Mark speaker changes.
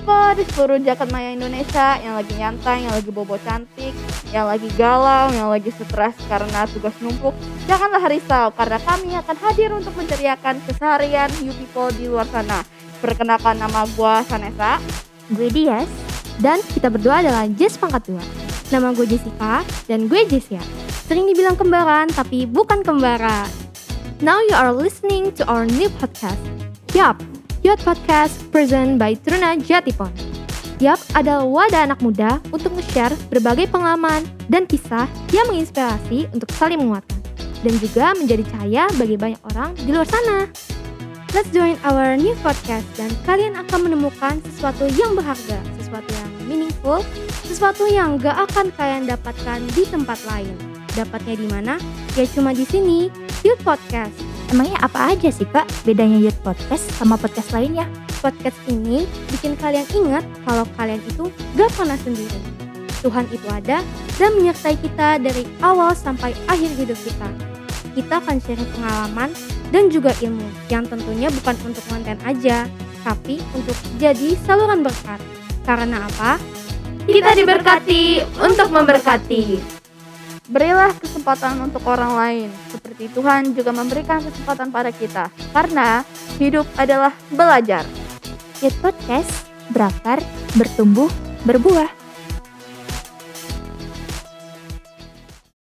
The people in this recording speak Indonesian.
Speaker 1: people di seluruh jaket maya Indonesia yang lagi nyantai, yang lagi bobo cantik, yang lagi galau, yang lagi stres karena tugas numpuk, janganlah risau karena kami akan hadir untuk menceriakan keseharian you people di luar sana. Perkenalkan nama gue Sanesa.
Speaker 2: Gue Dias. Dan kita berdua adalah Jess Pangkat 2. Nama gue Jessica dan gue Jessia. Sering dibilang kembaran tapi bukan kembaran. Now you are listening to our new podcast. Yup, Youth Podcast present by Truna Jatipon. Yap adalah wadah anak muda untuk nge-share berbagai pengalaman dan kisah yang menginspirasi untuk saling menguatkan dan juga menjadi cahaya bagi banyak orang di luar sana. Let's join our new podcast dan kalian akan menemukan sesuatu yang berharga, sesuatu yang meaningful, sesuatu yang gak akan kalian dapatkan di tempat lain. Dapatnya di mana? Ya cuma di sini, Youth Podcast.
Speaker 3: Emangnya apa aja sih kak bedanya Youth Podcast sama podcast lainnya?
Speaker 2: Podcast ini bikin kalian ingat kalau kalian itu gak pernah sendiri. Tuhan itu ada dan menyertai kita dari awal sampai akhir hidup kita. Kita akan share pengalaman dan juga ilmu yang tentunya bukan untuk konten aja, tapi untuk jadi saluran berkat. Karena apa?
Speaker 3: Kita diberkati untuk memberkati.
Speaker 1: Berilah kesempatan untuk orang lain, seperti Tuhan juga memberikan kesempatan pada kita, karena hidup adalah belajar.
Speaker 3: Youth Podcast, berakar, bertumbuh, berbuah.